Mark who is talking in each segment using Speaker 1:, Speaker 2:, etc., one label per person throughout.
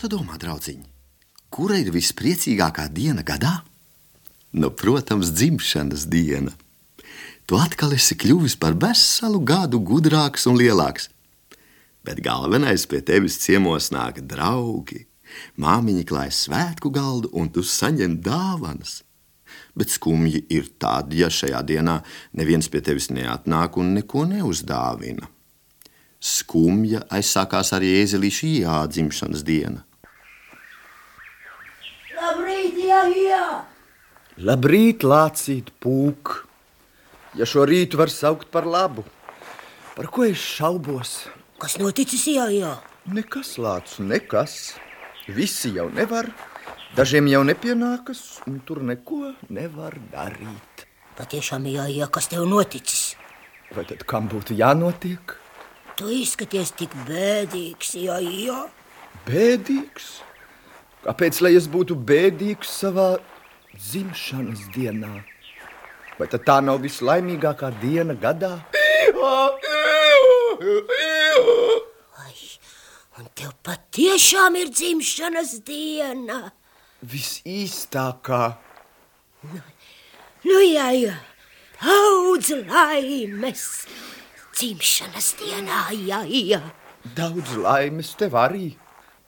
Speaker 1: tu domā, draudziņ, kura ir vispriecīgākā diena gadā? Nu, protams, dzimšanas diena. Tu atkal esi kļuvis par veselu gadu gudrāks un lielāks. Bet galvenais pie tevis ciemos nāk draugi. Māmiņa klāja svētku galdu, un tu saņem dāvanas. Bet skumji ir tad, ja šajā dienā neviens pie tevis neatnāk un neko neuzdāvina. Skumja aizsākās arī ēzelīša iedzimšanas diena.
Speaker 2: Labrīt, jā, jā!
Speaker 3: Labrīt, lācīt, pūk! Ja šo rītu var saukt par labu, par ko es šaubos?
Speaker 2: Kas noticis, jā, jā?
Speaker 3: Nekas, lācis, nekas. Visi jau nevar, dažiem jau nepienākas, un tur neko nevar darīt.
Speaker 2: Patiešām, jā, jā, kas tev noticis?
Speaker 3: Vai tad kam būtu jānotiek?
Speaker 2: Tu izskaties tik bēdīgs, jā, jā.
Speaker 3: Bēdīgs? Kāpēc lai es būtu bēdīgs savā dzimšanas dienā? Vai tā nav vislaimīgākā diena gadā?
Speaker 2: Ai, un tev patiešām ir dzimšanas diena.
Speaker 3: Visīstākā.
Speaker 2: Nu, jā, jā, daudz laimes dzimšanas dienā, jā, jā.
Speaker 3: Daudz laimes tev arī,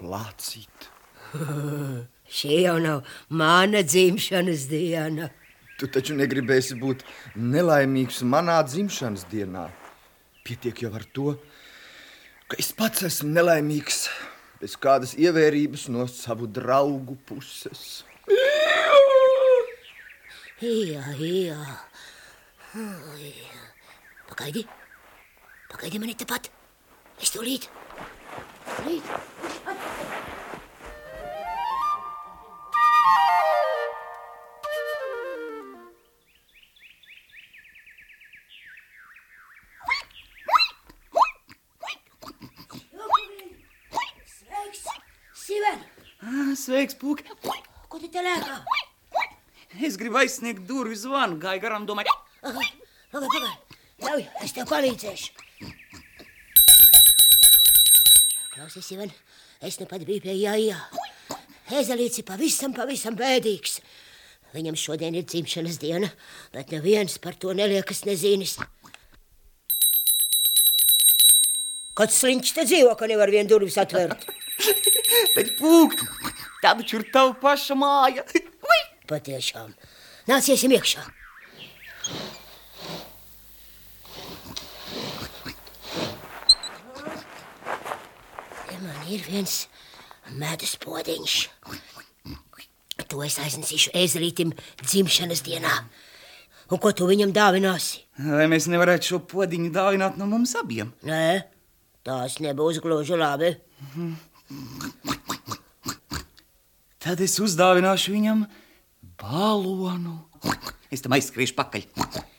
Speaker 3: lācīt.
Speaker 2: Šī jau nav mana dzimšanas diena.
Speaker 3: Tu taču negribēsi būt nelaimīgs manā dzimšanas dienā. Pietiek jau ar to, ka es pats esmu nelaimīgs bez kādas ievērības no savu draugu puses.
Speaker 2: Jā, jā. Ai, Pagaidi, pagaidi mani tepat. Es tūlīt. Tūlīt. Sveiks,
Speaker 4: Sveiks, Pūki!
Speaker 2: Ko tu te lēkā?
Speaker 4: Es gribu aizsniegt durvju zvanu, gāju garām, domāju,
Speaker 2: pagaid, pagaid. Ļauj, es tev palīdzēšu. Klausies, Ivan, es nu pat biju pie jājā. Ezelīts ir pavisam, pavisam bēdīgs. Viņam šodien ir dzimšanas diena, bet neviens par to neliekas nezinis. Kāds sliņķis te dzīvo, ka nevar vien durvis atvērt?
Speaker 4: Bet Pūki, tā taču ir tava paša māja! Ui!
Speaker 2: Patiešām. Nāciesim iekšā. Te man ir viens medus podziņš. To es aiznesīšu ezelītim dzimšanas dienā. Un ko tu viņam dāvināsi?
Speaker 4: Vai mēs nevarētu šo podziņu dāvināt no mums abiem?
Speaker 2: Nē, tās nebūs gluži labi.
Speaker 4: Tad es uzdāvināšu viņam balonu. Es tam aizskriešu pakaļ.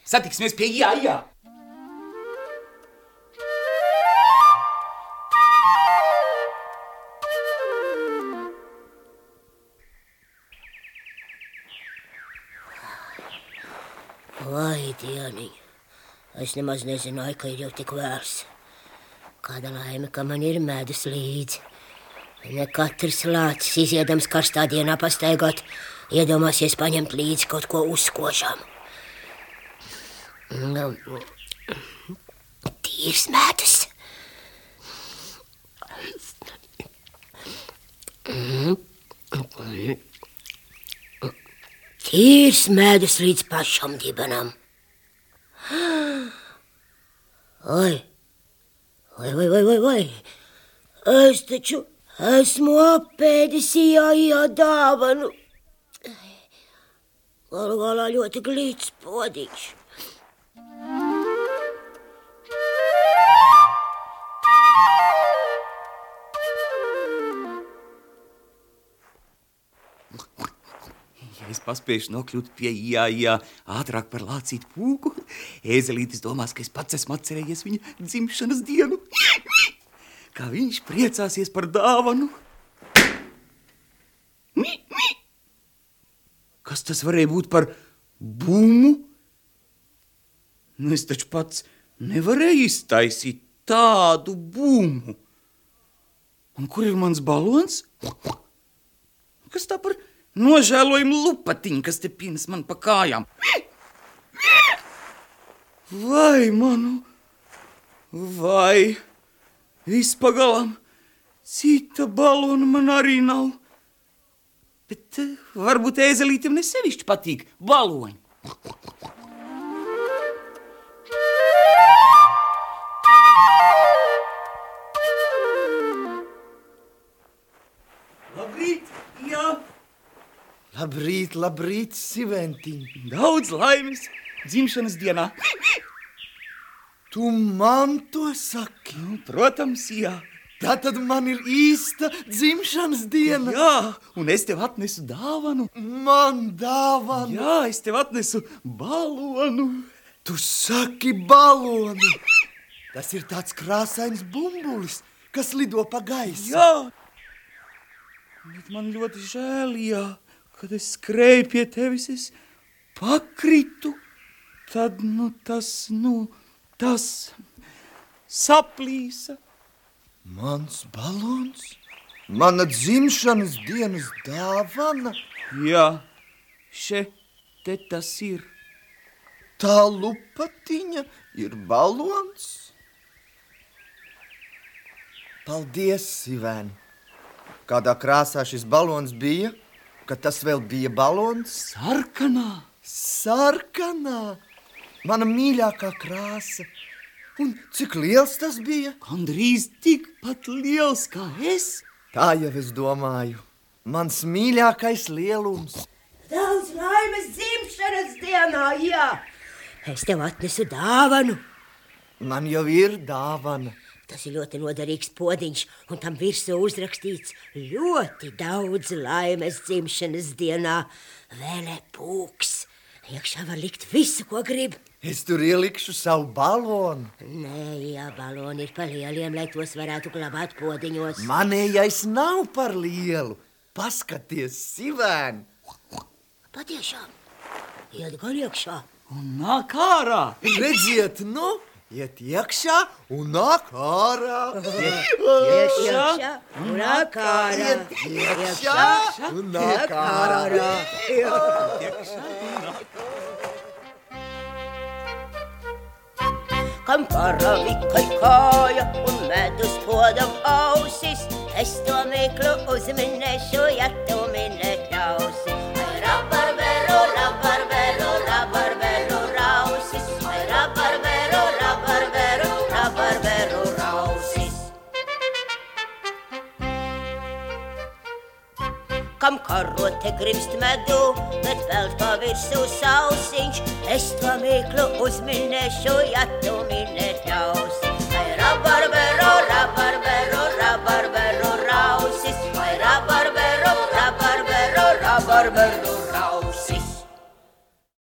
Speaker 4: Satiksimies pie jājā!
Speaker 2: Vai, dieniņ, es nemaz nezināju, ka ir jau tik vērs. Kāda laime, ka man ir medus līdzi. Ne katrs lācis iziedams karstā dienā pastaigāt, iedomāsies paņemt līdzi kaut ko uzkošam. Nu, Tīrs medus. Tīrs medus līdz pašam dibenam. Oi, oi, oi, oi, oi, oi. Es taču esmu apēdis jājā dāvanu. Galu galā ļoti glīts podīgs.
Speaker 4: Ja es paspēšu nokļūt pie jājā ātrāk par lācītu pūku, ēzelītis domās, ka es pats esmu atcerējies viņa dzimšanas dienu. Kā viņš priecāsies par dāvanu. Kas tas varēja būt par būmu? Nu, es taču pats nevarēju iztaisīt tādu būmu. Un kur ir mans balons? Kas tā par nožēlojumu lupatiņu, kas te pins man pa kājām? Vai manu, vai vispagalam cita balona man arī nav. Bet uh, varbūt ēzelītam nesevišķi patīk baloni. Labrīt, jā,
Speaker 3: Labrīt, labrīt, Siventiņ!
Speaker 4: daudz laimes dzimšanas dienā.
Speaker 3: Tu man to saki!
Speaker 4: Nu, protams, jā.
Speaker 3: Tā tad man ir īsta dzimšanas diena!
Speaker 4: Jā, un es tev atnesu dāvanu.
Speaker 3: Man dāvana!
Speaker 4: Jā, es tev atnesu balonu.
Speaker 3: Tu saki balonu! Tas ir tāds krāsains bumbulis, kas lido pa gaisu.
Speaker 4: Jā, bet man ļoti žēl, jā, kad es skrēju pie tevis, es pakritu. Tad, nu, tas, nu, tas saplīsa.
Speaker 3: Mans balons, mana dzimšanas dienas dāvana,
Speaker 4: Jā, še te tas ir.
Speaker 3: tā lupatiņa ir balons. Paldies, Sivēn! Kādā krāsā šis balons bija, kad tas vēl bija balons?
Speaker 4: Sarkanā.
Speaker 3: Sarkanā, mana mīļākā krāsa. Un cik liels tas bija?
Speaker 4: Gandrīz tikpat liels kā es.
Speaker 3: Tā jau es domāju. Mans mīļākais lielums.
Speaker 2: Daudz laimes dzimšanas dienā, jā! Es tev atnesu dāvanu.
Speaker 3: Man jau ir dāvana.
Speaker 2: Tas ir ļoti noderīgs podiņš, un tam virsū uzrakstīts ļoti daudz laimes dzimšanas dienā. Vēlē pūks. Iekšā var likt visu, ko grib.
Speaker 3: Es tur ielikšu savu balonu.
Speaker 2: Nē, jā, baloni ir par lieliem, lai tos varētu glabāt podiņos.
Speaker 3: Manējais nav par lielu. Paskaties, Sivēn!
Speaker 2: Patiešām, iet gan iekšā.
Speaker 4: Un nāk ārā.
Speaker 3: Redziet, nu, iet iekšā un nāk ārā.
Speaker 2: Iekšā, un nāk ārā.
Speaker 3: Iekšā un nāk ārā.
Speaker 2: Kam karavikai kāja un medus podam ausis, es to mīklu uzminēšu, ja tu minēt ļausi. Ai, rabarberu, rabarberu, rabarberu rausis, ai, rabarberu, rabarberu, rabarberu rausis. Kam karote grimst medu, bet vēl pa virsū sausiņš, nici Estomiclu uz mine și tu mine taus Ai rabarbero, rabarbero, rabarbero, rausis Ai rabarbero, rabarbero, rabarbero, rabarbero